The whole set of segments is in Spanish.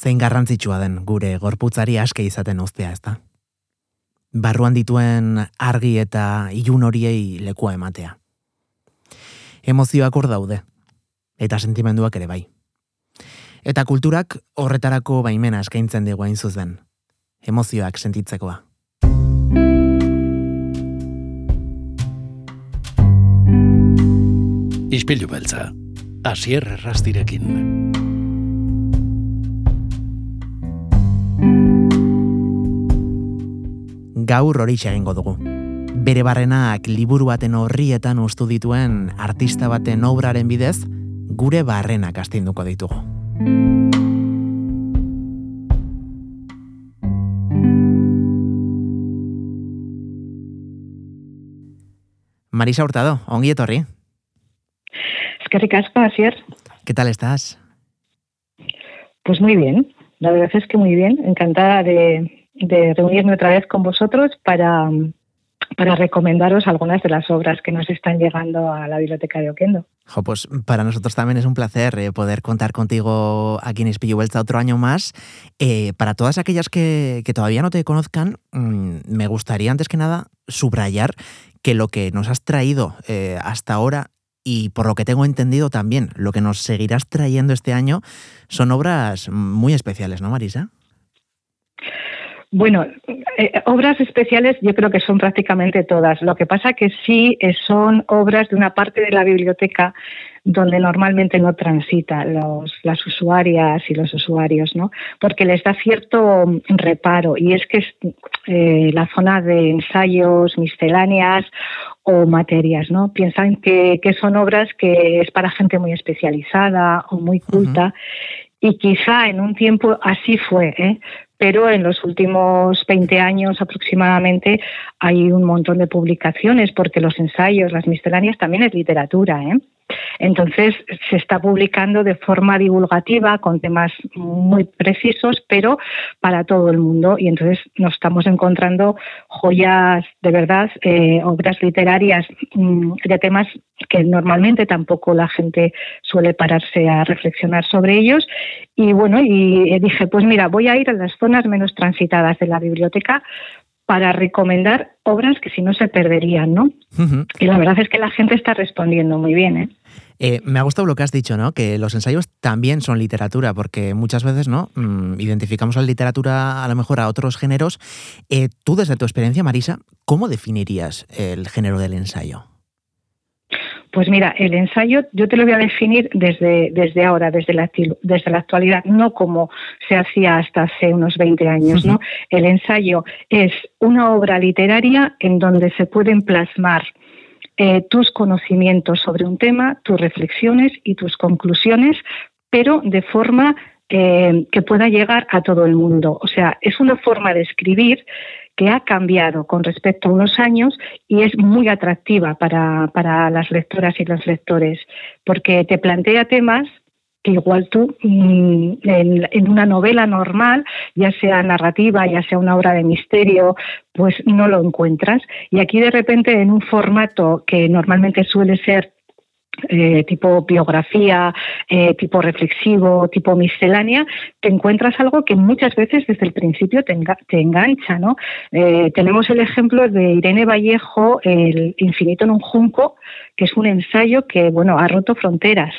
zein garrantzitsua den gure gorputzari aske izaten uztea, ezta? Barruan dituen argi eta ilun horiei lekua ematea. Emozioak hor daude, eta sentimenduak ere bai. Eta kulturak horretarako baimena eskaintzen dugu hain zuzen. Emozioak sentitzekoa. Ispilu beltza, asier errastirekin. Gaur hori egingo dugu. Bere barrenak liburu baten horrietan ustu dituen artista baten obraren bidez, gure barrenak astinduko ditugu. Marisa Hurtado, ongi etorri. Eskerrik asko, Asier. ¿Qué tal estás? Pues muy bien. La verdad es que muy bien. Encantada de, de reunirme otra vez con vosotros para, para recomendaros algunas de las obras que nos están llegando a la biblioteca de Oquendo. pues para nosotros también es un placer eh, poder contar contigo aquí en Espillo Vuelta otro año más. Eh, para todas aquellas que, que, todavía no te conozcan, mmm, me gustaría antes que nada subrayar que lo que nos has traído eh, hasta ahora y por lo que tengo entendido también, lo que nos seguirás trayendo este año son obras muy especiales, ¿no, Marisa? Bueno, eh, obras especiales yo creo que son prácticamente todas. Lo que pasa que sí eh, son obras de una parte de la biblioteca donde normalmente no transita los, las usuarias y los usuarios, ¿no? Porque les da cierto reparo y es que eh, la zona de ensayos, misceláneas o materias, ¿no? Piensan que, que, son obras que es para gente muy especializada o muy culta. Uh -huh. Y quizá en un tiempo así fue, ¿eh? Pero en los últimos 20 años aproximadamente hay un montón de publicaciones porque los ensayos, las misceláneas también es literatura. ¿eh? Entonces se está publicando de forma divulgativa con temas muy precisos, pero para todo el mundo. Y entonces nos estamos encontrando joyas de verdad, eh, obras literarias mmm, de temas que normalmente tampoco la gente suele pararse a reflexionar sobre ellos. Y bueno, y dije, pues mira, voy a ir a las zonas menos transitadas de la biblioteca para recomendar obras que si no se perderían, ¿no? Uh -huh. Y la verdad es que la gente está respondiendo muy bien, ¿eh? Eh, me ha gustado lo que has dicho, ¿no? Que los ensayos también son literatura, porque muchas veces, ¿no? Mm, identificamos la literatura a lo mejor a otros géneros. Eh, tú, desde tu experiencia, Marisa, ¿cómo definirías el género del ensayo? Pues mira, el ensayo yo te lo voy a definir desde, desde ahora, desde la, desde la actualidad, no como se hacía hasta hace unos 20 años. ¿no? El ensayo es una obra literaria en donde se pueden plasmar eh, tus conocimientos sobre un tema, tus reflexiones y tus conclusiones, pero de forma eh, que pueda llegar a todo el mundo. O sea, es una forma de escribir que ha cambiado con respecto a unos años y es muy atractiva para, para las lectoras y los lectores, porque te plantea temas que igual tú en, en, una novela normal, ya sea narrativa, ya sea una obra de misterio, pues no lo encuentras. Y aquí de repente en un formato que normalmente suele ser eh, tipo biografía, eh, tipo reflexivo, tipo miscelánea, te encuentras algo que muchas veces desde el principio te, enga te engancha. ¿no? Eh, tenemos el ejemplo de Irene Vallejo, El infinito en un junco, que es un ensayo que bueno, ha roto fronteras.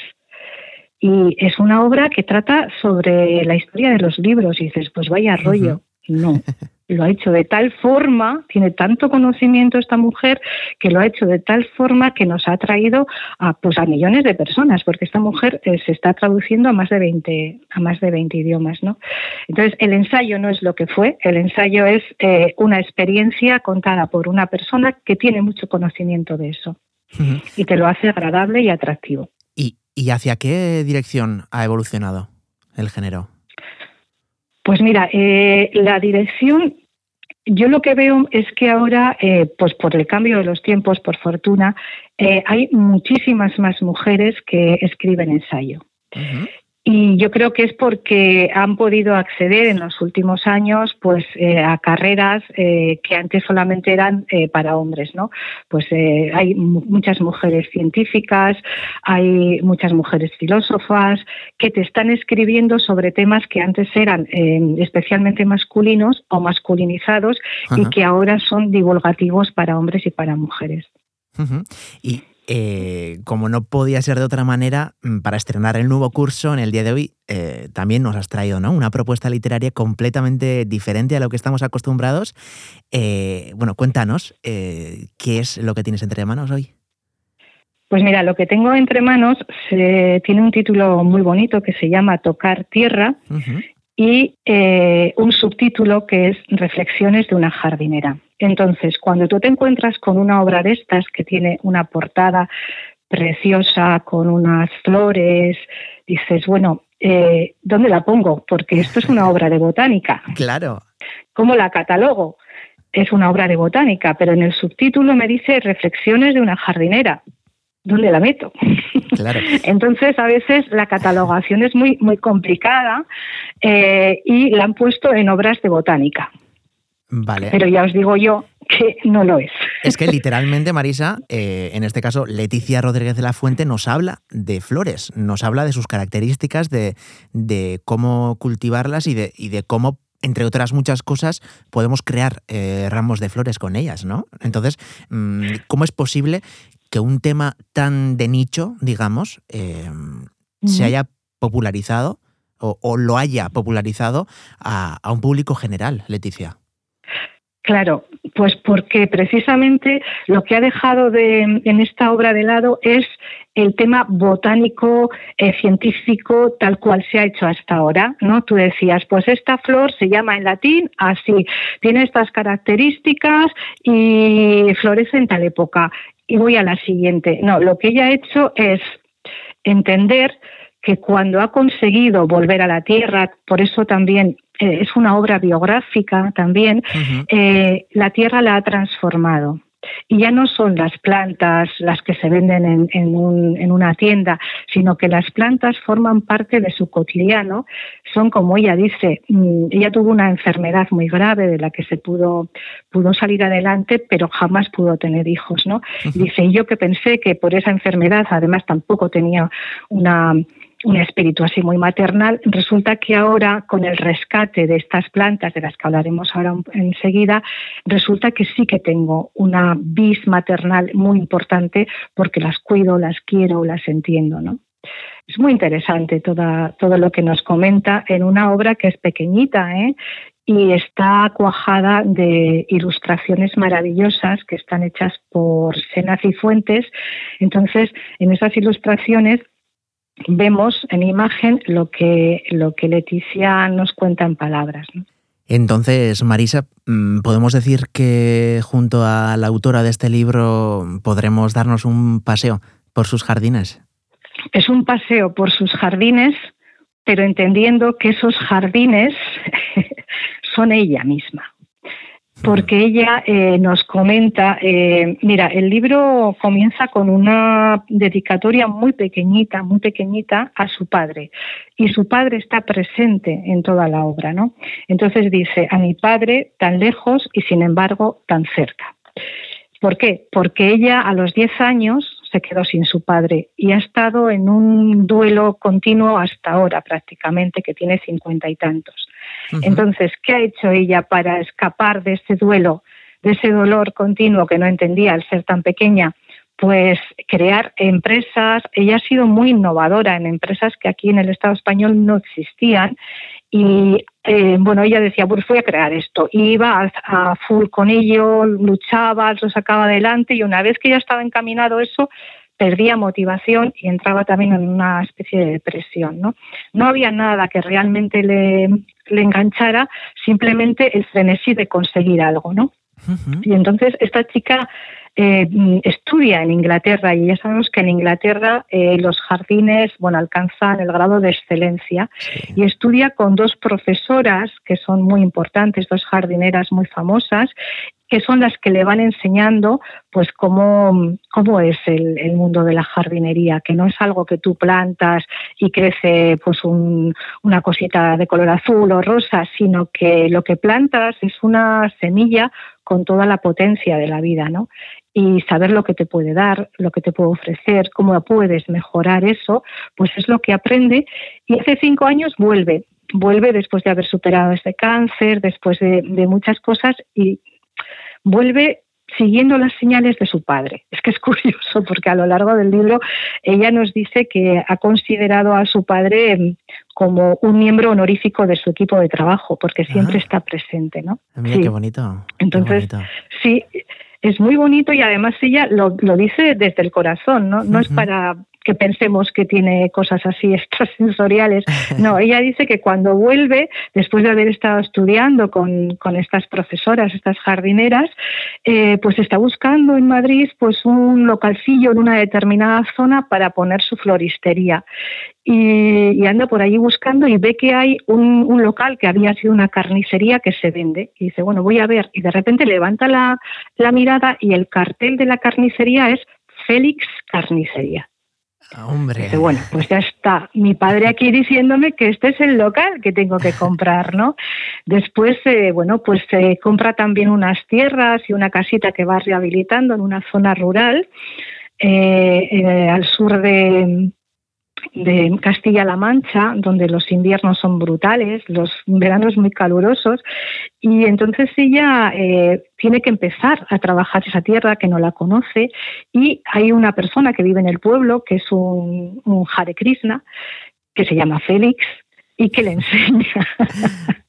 Y es una obra que trata sobre la historia de los libros y dices, pues vaya rollo. No, lo ha hecho de tal forma, tiene tanto conocimiento esta mujer, que lo ha hecho de tal forma que nos ha traído a, pues, a millones de personas, porque esta mujer eh, se está traduciendo a más de 20, a más de 20 idiomas. ¿no? Entonces, el ensayo no es lo que fue, el ensayo es eh, una experiencia contada por una persona que tiene mucho conocimiento de eso uh -huh. y te lo hace agradable y atractivo. ¿Y, ¿Y hacia qué dirección ha evolucionado el género? Pues mira, eh, la dirección, yo lo que veo es que ahora, eh, pues por el cambio de los tiempos, por fortuna, eh, hay muchísimas más mujeres que escriben ensayo. Y yo creo que es porque han podido acceder en los últimos años pues eh, a carreras eh, que antes solamente eran eh, para hombres no pues hay muchas mujeres científicas hay muchas mujeres filósofas que te están escribiendo sobre temas que antes eran especialmente masculinos o masculinizados y que ahora son divulgativos para hombres y para mujeres. Y eh, como no podía ser de otra manera, mm, para estrenar el nuevo curso en el día de hoy, eh, también nos has traído ¿no? una propuesta literaria completamente diferente a lo que estamos acostumbrados. Eh, bueno, cuéntanos, ¿qué es lo que tienes entre manos hoy? Pues mira, lo que tengo entre manos tiene un título muy bonito que se llama Tocar Tierra y un subtítulo que es Reflexiones de una jardinera. Entonces, cuando tú te encuentras con una obra de estas que tiene una portada preciosa, con unas flores, dices, bueno, eh, ¿dónde la pongo? Porque esto es una obra de botánica. Claro. ¿Cómo la catalogo? Es una obra de botánica, pero en el subtítulo me dice Reflexiones de una jardinera. ¿Dónde la meto? Claro. Entonces, a veces la catalogación es muy, muy complicada eh, y la han puesto en obras de botánica. Vale. Pero ya os digo yo que no lo es. Es que literalmente, Marisa, eh, en este caso, Leticia Rodríguez de la Fuente nos habla de flores, nos habla de sus características, de, cómo cultivarlas y de, y de cómo entre otras muchas cosas, podemos crear eh, ramos de flores con ellas, ¿no? Entonces, mm, ¿cómo es posible que un tema tan de nicho, digamos, eh, se haya popularizado o, lo haya popularizado a, a un público general, Leticia? Claro, pues porque precisamente lo que ha dejado de, en esta obra de lado es el tema botánico, eh, científico, tal cual se ha hecho hasta ahora, ¿no? Tú decías, pues esta flor se llama en latín así, tiene estas características y florece en tal época. Y voy a la siguiente. No, lo que ella ha hecho es entender que cuando ha conseguido volver a la tierra, por eso también eh, es una obra biográfica también, eh, la tierra la ha transformado. Y ya no son las plantas las que se venden en, una tienda, sino que las plantas forman parte de su cotidiano. Son, como ella dice, mm, ella tuvo una enfermedad muy grave de la que se pudo, pudo salir adelante, pero jamás pudo tener hijos. ¿no? Dice, y yo que pensé que por esa enfermedad, además tampoco tenía una un espíritu así muy maternal, resulta que ahora con el rescate de estas plantas, de las que hablaremos ahora enseguida, resulta que sí que tengo una vis maternal muy importante porque las cuido, las quiero, las entiendo, ¿no? Es muy interesante toda, todo lo que nos comenta en una obra que es pequeñita ¿eh? y está cuajada de ilustraciones maravillosas que están hechas por Sena Cifuentes. Entonces, en esas ilustraciones vemos en imagen lo que, lo que Leticia nos cuenta en palabras. Entonces, Marisa, mm, ¿podemos decir que junto a la autora de este libro podremos darnos un paseo por sus jardines? Es un paseo por sus jardines, pero entendiendo que esos jardines son ella misma porque ella eh, nos comenta, eh, mira, el libro comienza con una dedicatoria muy pequeñita, muy pequeñita a su padre, y su padre está presente en toda la obra, ¿no? Entonces dice, a mi padre tan lejos y sin embargo tan cerca. ¿Por qué? Porque ella a los 10 años se quedó sin su padre y ha estado en un duelo continuo hasta ahora prácticamente, que tiene cincuenta y tantos. Entonces, ¿qué ha hecho ella para escapar de ese duelo, de ese dolor continuo que no entendía al ser tan pequeña? Pues crear empresas, ella ha sido muy innovadora en empresas que aquí en el Estado español no existían y eh, bueno, ella decía, pues voy a crear esto. Y iba a, full con ello, luchaba, lo sacaba adelante y una vez que ya estaba encaminado eso, perdía motivación y entraba también en una especie de depresión. No, no había nada que realmente le, le enganchara, simplemente el frenesí de conseguir algo. ¿no? Y entonces esta chica eh, estudia en Inglaterra y ya sabemos que en Inglaterra eh, los jardines bueno, alcanzan el grado de excelencia y estudia con dos profesoras que son muy importantes, dos jardineras muy famosas que son las que le van enseñando pues cómo, cómo es el, mundo de la jardinería, que no es algo que tú plantas y crece pues una cosita de color azul o rosa, sino que lo que plantas es una semilla con toda la potencia de la vida, ¿no? Y saber lo que te puede dar, lo que te puede ofrecer, cómo puedes mejorar eso, pues es lo que aprende y hace cinco años vuelve vuelve después de haber superado este cáncer, después de, de, muchas cosas y vuelve siguiendo las señales de su padre. Es que es curioso porque a lo largo del libro ella nos dice que ha considerado a su padre mm, como un miembro honorífico de su equipo de trabajo, porque siempre está presente, ¿no? Ah, mira qué bonito. Entonces, sí, es muy bonito y además ella lo, dice desde el corazón, ¿no? No es para que pensemos que tiene cosas así extrasensoriales. No, ella dice que cuando vuelve, después de haber estado estudiando con, estas profesoras, estas jardineras, eh, pues está buscando en Madrid pues un localcillo en una determinada zona para poner su floristería. Y, anda por allí buscando y ve que hay un, un, local que había sido una carnicería que se vende. Y dice, bueno, voy a ver. Y de repente levanta la, la mirada y el cartel de la carnicería es Félix Carnicería. Hombre. bueno, pues ya está mi padre aquí diciéndome que este es el local que tengo que comprar, ¿no? Después, eh, bueno, pues se compra también unas tierras y una casita que va rehabilitando en una zona rural eh, eh, al sur de, de Castilla-La Mancha, donde los inviernos son brutales, los veranos muy calurosos, y entonces ella eh, tiene que empezar a trabajar esa tierra que no la conoce, y hay una persona que vive en el pueblo, que es un, un Hare Krishna, que se llama Félix, y que le enseña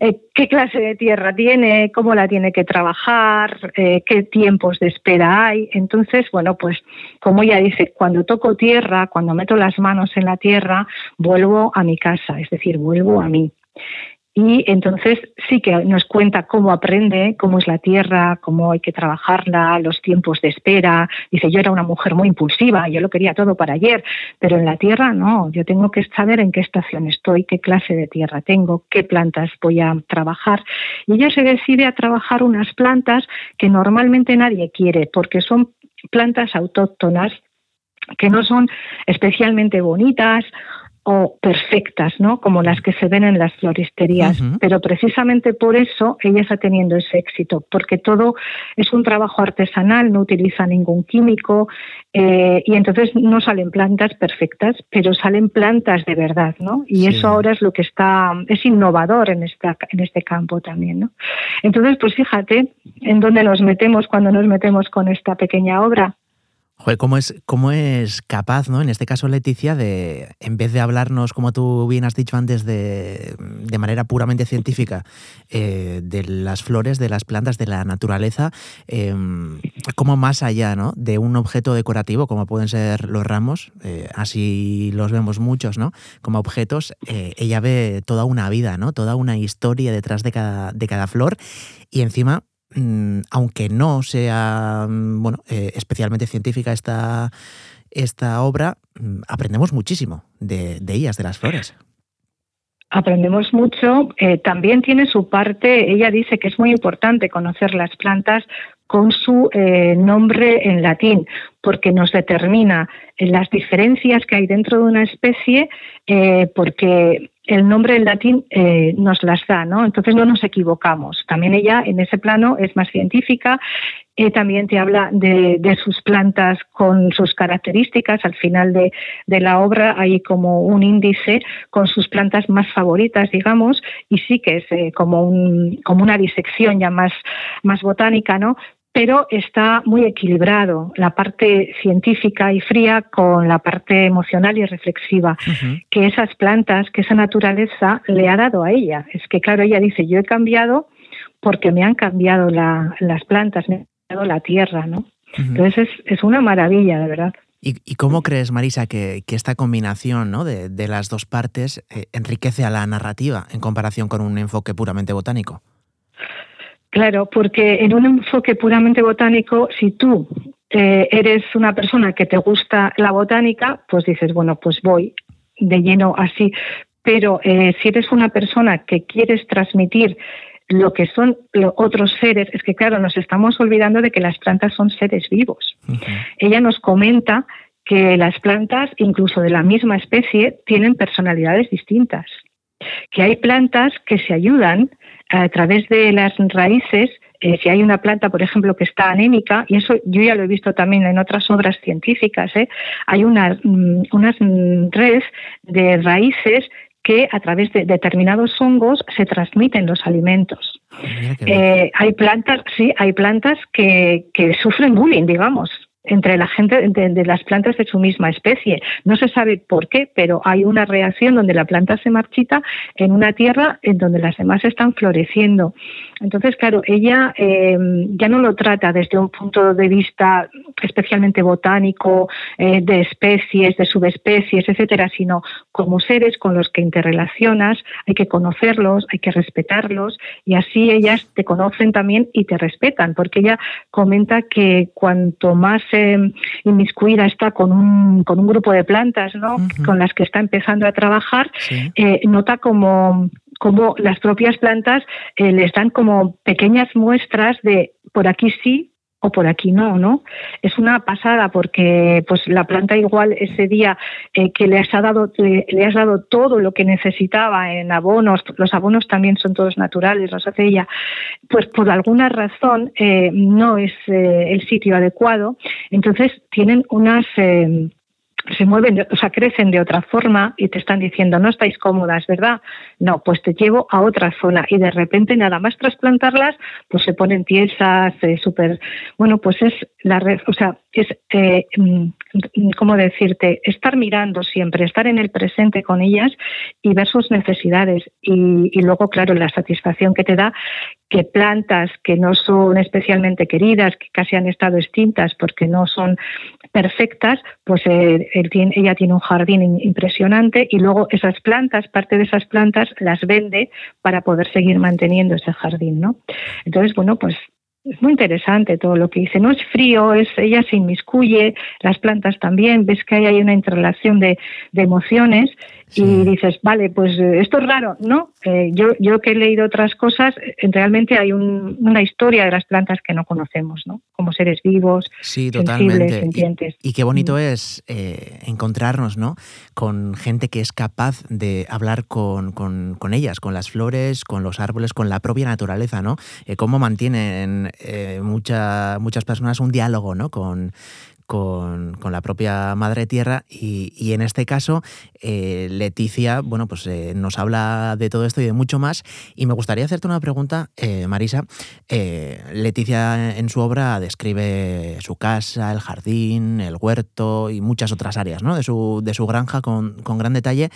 Eh, qué clase de tierra tiene, cómo la tiene que trabajar, eh, qué tiempos de espera hay. Entonces, bueno, pues como ella dice, cuando toco tierra, cuando meto las manos en la tierra, vuelvo a mi casa, es decir, vuelvo a mí. Y entonces sí que nos cuenta cómo aprende, cómo es la tierra, cómo hay que trabajarla, los tiempos de espera. Dice, yo era una mujer muy impulsiva, yo lo quería todo para ayer, pero en la tierra no, yo tengo que saber en qué estación estoy, qué clase de tierra tengo, qué plantas voy a trabajar. Y ella se decide a trabajar unas plantas que normalmente nadie quiere, porque son plantas autóctonas que no son especialmente bonitas o perfectas, ¿no? Como las que se ven en las floristerías. Pero precisamente por eso ella está teniendo ese éxito, porque todo es un trabajo artesanal, no utiliza ningún químico eh, y entonces no salen plantas perfectas, pero salen plantas de verdad, ¿no? Y eso ahora es lo que está, es innovador en, esta, en este campo también, ¿no? Entonces, pues fíjate en dónde nos metemos cuando nos metemos con esta pequeña obra. Joder, ¿cómo es, ¿cómo es capaz, ¿no? En este caso, Leticia, de, en vez de hablarnos, como tú bien has dicho antes, de, de manera puramente científica, eh, de las flores, de las plantas, de la naturaleza, eh, como más allá, ¿no? De un objeto decorativo, como pueden ser los ramos, eh, así los vemos muchos, ¿no? Como objetos, ella ve toda una vida, ¿no? Toda una historia detrás de cada, de cada flor y encima aunque no sea mm, bueno, eh, especialmente científica esta, esta obra, mm, aprendemos muchísimo de, ellas, de las flores. Aprendemos mucho. Eh, también tiene su parte, ella dice que es muy importante conocer las plantas con su eh, nombre en latín, porque nos determina las diferencias que hay dentro de una especie, porque el nombre en latín eh, nos las da, ¿no? Entonces no nos equivocamos. También ella en ese plano es más científica, eh, también te habla de, sus plantas con sus características. Al final de, la obra hay como un índice con sus plantas más favoritas, digamos, y sí que es eh, como, un, como una disección ya más, más botánica, ¿no? Pero está muy equilibrado la parte científica y fría con la parte emocional y reflexiva que esas plantas, que esa naturaleza le ha dado a ella. Es que, claro, ella dice, yo he cambiado porque me han cambiado las plantas, me ha cambiado la tierra, ¿no? Entonces es, una maravilla, de verdad. ¿Y, cómo crees, Marisa, que, esta combinación ¿no? de, las dos partes eh, enriquece a la narrativa en comparación con un enfoque puramente botánico? Claro, porque en un enfoque puramente botánico, si tú eh, eres una persona que te gusta la botánica, pues dices, bueno, pues voy de lleno así. Pero eh, si eres una persona que quieres transmitir lo que son los otros seres, es que claro, nos estamos olvidando de que las plantas son seres vivos. Ella nos comenta que las plantas, incluso de la misma especie, tienen personalidades distintas. Que hay plantas que se ayudan a través de las raíces eh, si hay una planta, por ejemplo, que está anémica, y eso yo ya lo he visto también en otras obras científicas, ¿eh? hay una, mm, unas redes de raíces que a través de determinados hongos se transmiten los alimentos. Eh, hay plantas, sí, hay plantas que, que sufren bullying, digamos, entre la gente de, las plantas de su misma especie. No se sabe por qué, pero hay una reacción donde la planta se marchita en una tierra en donde las demás están floreciendo. Entonces, claro, ella eh, ya no lo trata desde un punto de vista especialmente botánico, eh, de especies, de subespecies, etcétera, sino como seres con los que interrelacionas, hay que conocerlos, hay que respetarlos y así ellas te conocen también y te respetan, porque ella comenta que cuanto más inmiscuida está con un, con un grupo de plantas ¿no? con las que está empezando a trabajar, eh, nota como como las propias plantas eh, les dan como pequeñas muestras de por aquí sí, o por aquí no, ¿no? Es una pasada porque pues la planta igual ese día eh, que le has dado le, has dado todo lo que necesitaba en abonos, los abonos también son todos naturales, los hace ella, pues por alguna razón eh, no es eh, el sitio adecuado, entonces tienen unas se mueven, o sea, crecen de otra forma y te están diciendo, no estáis cómodas, ¿verdad? No, pues te llevo a otra zona y de repente nada más trasplantarlas, pues se ponen tiesas, eh, súper, bueno, pues es la red, o sea, es, eh, mm, ¿cómo decirte? Estar mirando siempre, estar en el presente con ellas y ver sus necesidades y, y luego, claro, la satisfacción que te da que plantas que no son especialmente queridas, que casi han estado extintas porque no son perfectas, pues eh, ella tiene un jardín impresionante y luego esas plantas, parte de esas plantas las vende para poder seguir manteniendo ese jardín, ¿no? Entonces, bueno, pues es muy interesante todo lo que dice. No es frío, es ella se inmiscuye, las plantas también, ves que ahí hay una interrelación de, de emociones y dices, vale, pues eh, esto es raro, ¿no? Eh, yo, yo que he leído otras cosas, eh, realmente hay una historia de las plantas que no conocemos, ¿no? Como seres vivos, sí, totalmente. sensibles, Y, qué bonito mm. es encontrarnos, ¿no? Con gente que es capaz de hablar con, con, con, ellas, con las flores, con los árboles, con la propia naturaleza, ¿no? cómo mantienen mucha, muchas personas un diálogo, ¿no? Con, con, la propia Madre Tierra y, en este caso eh, Leticia, bueno, pues eh, nos habla de todo esto y de mucho más y me gustaría hacerte una pregunta, eh, Marisa. Leticia en su obra describe su casa, el jardín, el huerto y muchas otras áreas ¿no? de, su, de su granja con, gran detalle.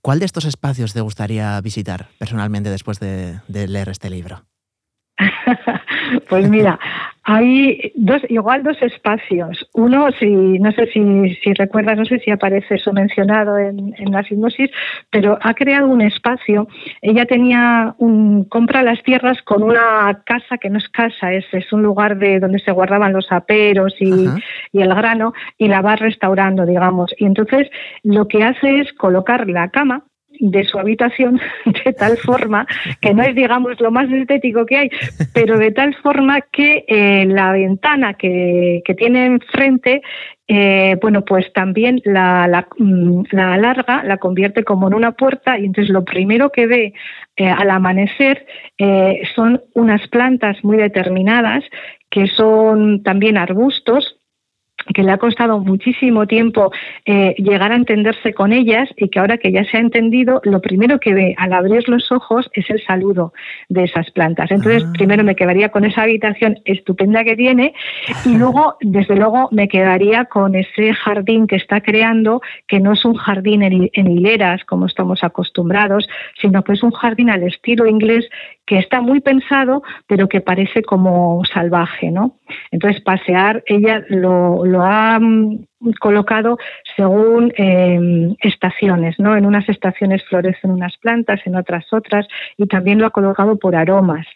¿Cuál de estos espacios te gustaría visitar personalmente después de leer este libro? pues mira, hay dos, igual dos espacios. Uno, si no sé si, si recuerdas, no sé si aparece eso mencionado en, en, la hipnosis, pero ha creado un espacio. Ella tenía un compra las tierras con una casa que no es casa, es, es un lugar de donde se guardaban los aperos y, y el grano y la va restaurando, digamos. Y entonces lo que hace es colocar la cama de su habitación de tal forma que no es, digamos, lo más estético que hay, pero de tal forma que eh, la ventana que, que, tiene enfrente, eh, bueno, pues también la, la, mm, la, alarga, la convierte como en una puerta y entonces lo primero que ve eh, al amanecer son unas plantas muy determinadas que son también arbustos que le ha costado muchísimo tiempo eh, llegar a entenderse con ellas y que ahora que ya se ha entendido, lo primero que ve al abrir los ojos es el saludo de esas plantas. Entonces, ah. primero me quedaría con esa habitación estupenda que tiene y luego, desde luego, me quedaría con ese jardín que está creando, que no es un jardín en, en hileras como estamos acostumbrados, sino que es un jardín al estilo inglés que está muy pensado, pero que parece como salvaje, ¿no? Entonces, pasear, ella lo, lo ha mm, colocado según em, estaciones, ¿no? En unas estaciones florecen unas plantas, en otras otras, y también lo ha colocado por aromas.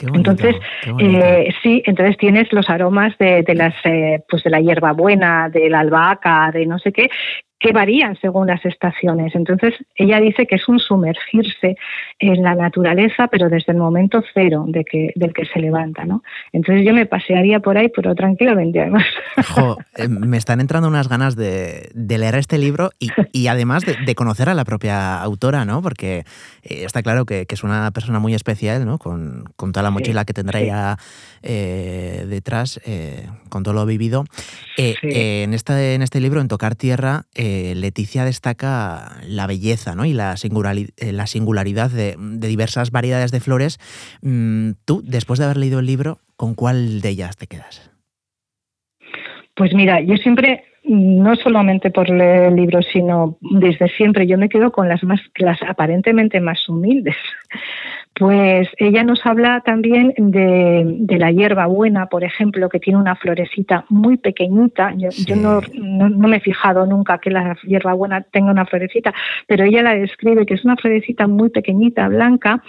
entonces, eh, sí, entonces tienes los aromas de, de las, eh, pues de la hierbabuena, de la albahaca, de no sé qué, que varían según las estaciones. Entonces, ella dice que es un sumergirse en la naturaleza, pero desde el momento cero de que, del que se levanta. ¿no? Entonces, yo me pasearía por ahí, pero tranquilamente además. Eh, me están entrando unas ganas de, leer este libro y, además de, conocer a la propia autora, ¿no? porque eh, está claro que, es una persona muy especial, ¿no? con, toda la mochila que tendrá ya eh, detrás, con todo lo vivido. en, este, en este libro, en Tocar Tierra, Leticia destaca la belleza ¿no? y la, eh, la singularidad de, diversas variedades de flores. Mm, tú, después de haber leído el libro, ¿con cuál de ellas te quedas? Pues mira, yo siempre, no solamente por leer el libro, sino desde siempre, yo me quedo con las más, las aparentemente más humildes. Pues ella nos habla también de, la hierba buena, por ejemplo, que tiene una florecita muy pequeñita. Yo, no, me he fijado nunca que la hierba buena tenga una florecita, pero ella la describe que es una florecita muy pequeñita, blanca,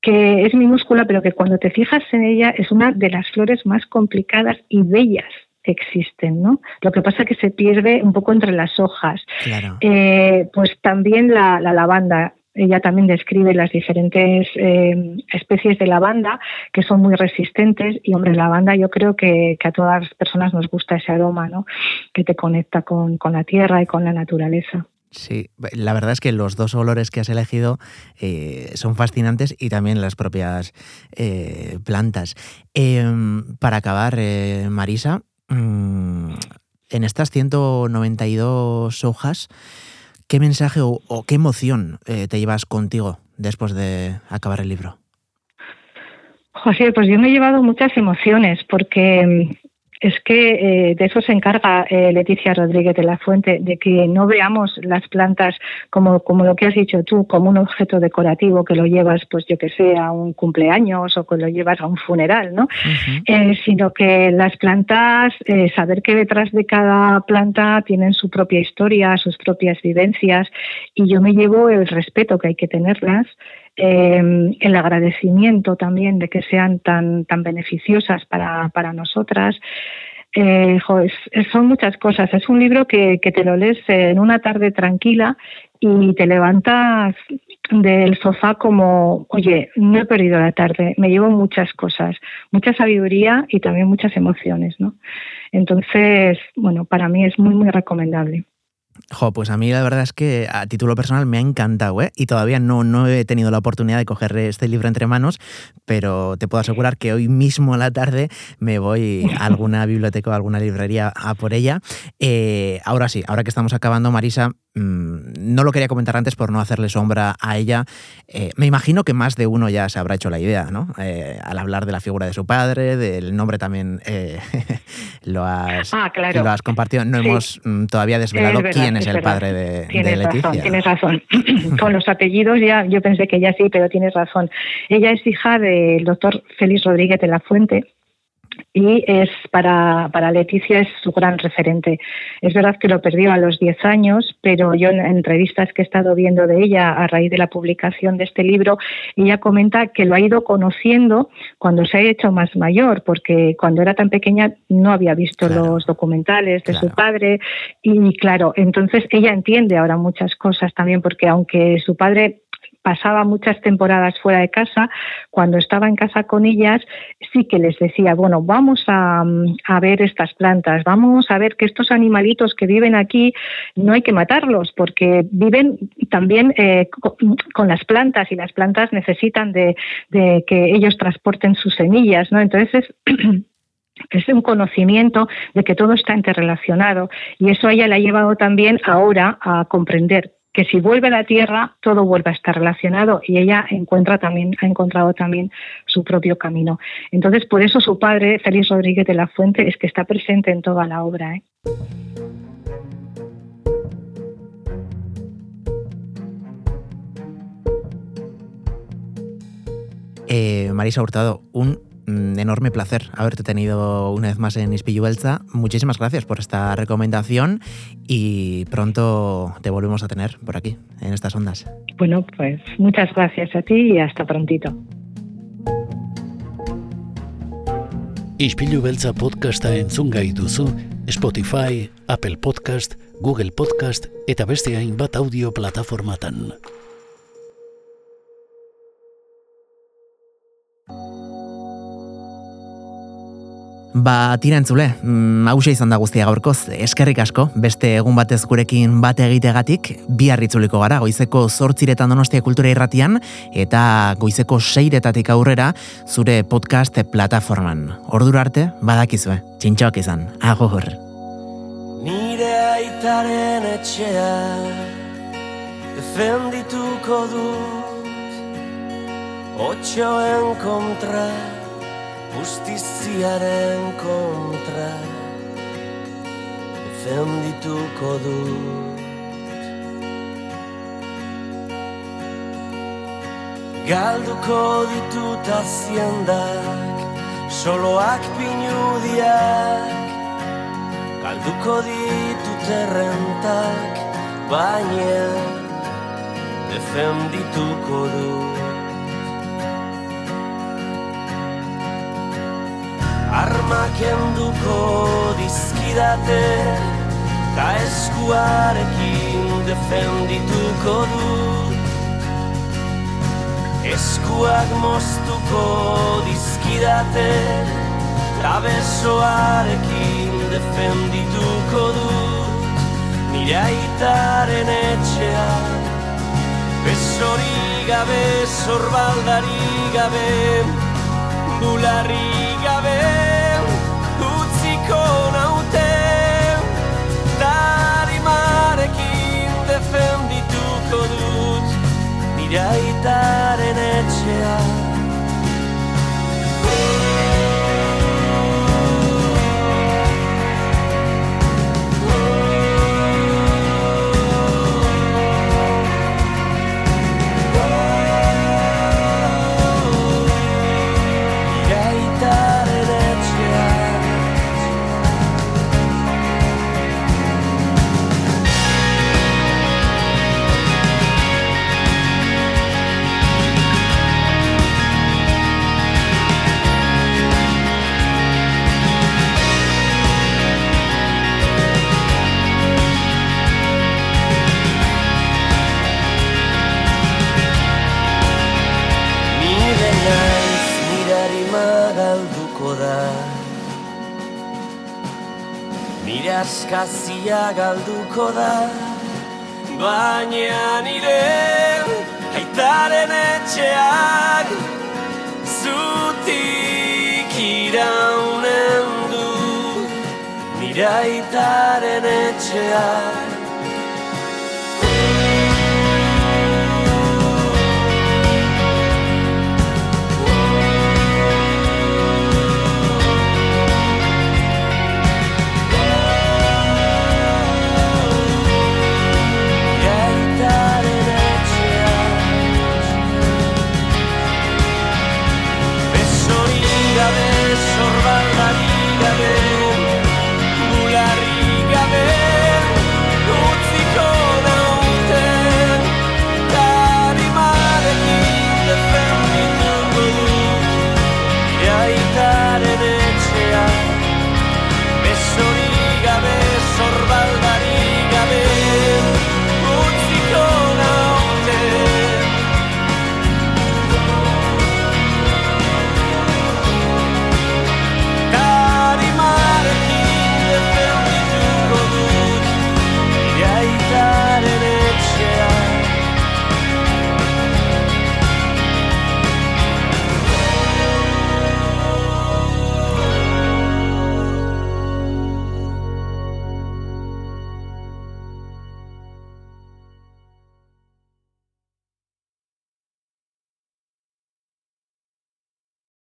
que es minúscula, pero que cuando te fijas en ella es una de las flores más complicadas y bellas que existen, ¿no? Lo que pasa es que se pierde un poco entre las hojas. Eh, pues también la, la lavanda ella también describe las diferentes eh, especies de lavanda que son muy resistentes y hombre, la lavanda yo creo que, a todas las personas nos gusta ese aroma, ¿no? Que te conecta con, la tierra y con la naturaleza. Sí, la verdad es que los dos olores que has elegido eh, son fascinantes y también las propias eh, plantas. Em, para acabar, Marisa, mm, en estas 192 hojas, ¿Qué mensaje o, qué emoción eh, te llevas contigo después de acabar el libro? José, pues yo me he llevado muchas emociones porque mm, es que eh, de eso se encarga eh, Leticia Rodríguez de la Fuente, de que no veamos las plantas como, como lo que has dicho tú, como un objeto decorativo que lo llevas, pues yo que sé, a un cumpleaños o que lo llevas a un funeral, ¿no? Eh, sino que las plantas, saber que detrás de cada planta tienen su propia historia, sus propias vivencias, y yo me llevo el respeto que hay que tenerlas, eh, el agradecimiento también de que sean tan, tan beneficiosas para, para nosotras. Eh, son muchas cosas. Es un libro que, que, te lo lees en una tarde tranquila y te levantas del sofá como, oye, no he perdido la tarde, me llevo muchas cosas, mucha sabiduría y también muchas emociones, ¿no? Entonces, bueno, para mí es muy, muy recomendable. Jo, pues a mí la verdad es que a título personal me ha encantado, ¿eh? Y todavía no, no he tenido la oportunidad de coger este libro entre manos, pero te puedo asegurar que hoy mismo a la tarde me voy a alguna biblioteca o alguna librería a por ella. Eh, ahora sí, ahora que estamos acabando, Marisa, no lo quería comentar antes por no hacerle sombra a ella. Eh, me imagino que más de uno ya se habrá hecho la idea, ¿no? Eh, al hablar de la figura de su padre, del nombre también eh, lo, has, ah, lo has compartido. No hemos mm, todavía desvelado quién es, el padre de, tienes Leticia. Razón, tienes razón. Con los apellidos ya yo pensé que ya sí, pero tienes razón. Ella es hija del doctor Félix Rodríguez de la Fuente, y es para, para Leticia es su gran referente. Es verdad que lo perdió a los 10 años, pero yo en entrevistas que he estado viendo de ella a raíz de la publicación de este libro, ella comenta que lo ha ido conociendo cuando se ha hecho más mayor, porque cuando era tan pequeña no había visto los documentales de su padre. Y claro, entonces ella entiende ahora muchas cosas también, porque aunque su padre pasaba muchas temporadas fuera de casa, cuando estaba en casa con ellas, sí que les decía, bueno, vamos a, ver estas plantas, vamos a ver que estos animalitos que viven aquí no hay que matarlos porque viven también eh, con, las plantas y las plantas necesitan de, que ellos transporten sus semillas, ¿no? Entonces es un conocimiento de que todo está interrelacionado y eso a ella le ha llevado también ahora a comprender que si vuelve a la Tierra todo vuelve a estar relacionado y ella encuentra también ha encontrado también su propio camino. Entonces, por eso su padre, Félix Rodríguez de la Fuente, es que está presente en toda la obra. ¿eh? Eh, Marisa Hurtado, un enorme placer haberte tenido una vez más en Ispilluelza. Muchísimas gracias por esta recomendación y pronto te volvemos a tener por aquí, en estas ondas. Bueno, pues muchas gracias a ti y hasta prontito. Ispilu beltza podcasta entzun gai duzu Spotify, Apple Podcast, Google Podcast eta beste hainbat audio plataformatan. Ba, tira entzule, mm, hause izan da guztia gaurkoz, eskerrik asko, beste egun batez gurekin bate egitegatik, bi harritzuliko gara, goizeko zortziretan donostia kultura irratian, eta goizeko seiretatik aurrera, zure podcast plataforman. Ordura arte, badakizue, txintxoak izan, agor. Nire aitaren etxea, defendituko dut, otxoen kontra, justiziaren kontra. Defendituko dut Galduko ditut aziendak soloak pinudiak. Galduko ditut errentak baina defendituko dut armak enduko dizkidate ta eskuarekin defendituko du. Eskuak moztuko dizkidate ta besoarekin defendituko du. Nire aitaren etxea besori gabe zorbaldari gabe bularri askazia galduko da. Baina nire aitaren etxeak Zutik iraunen du. Nire aitaren etxeak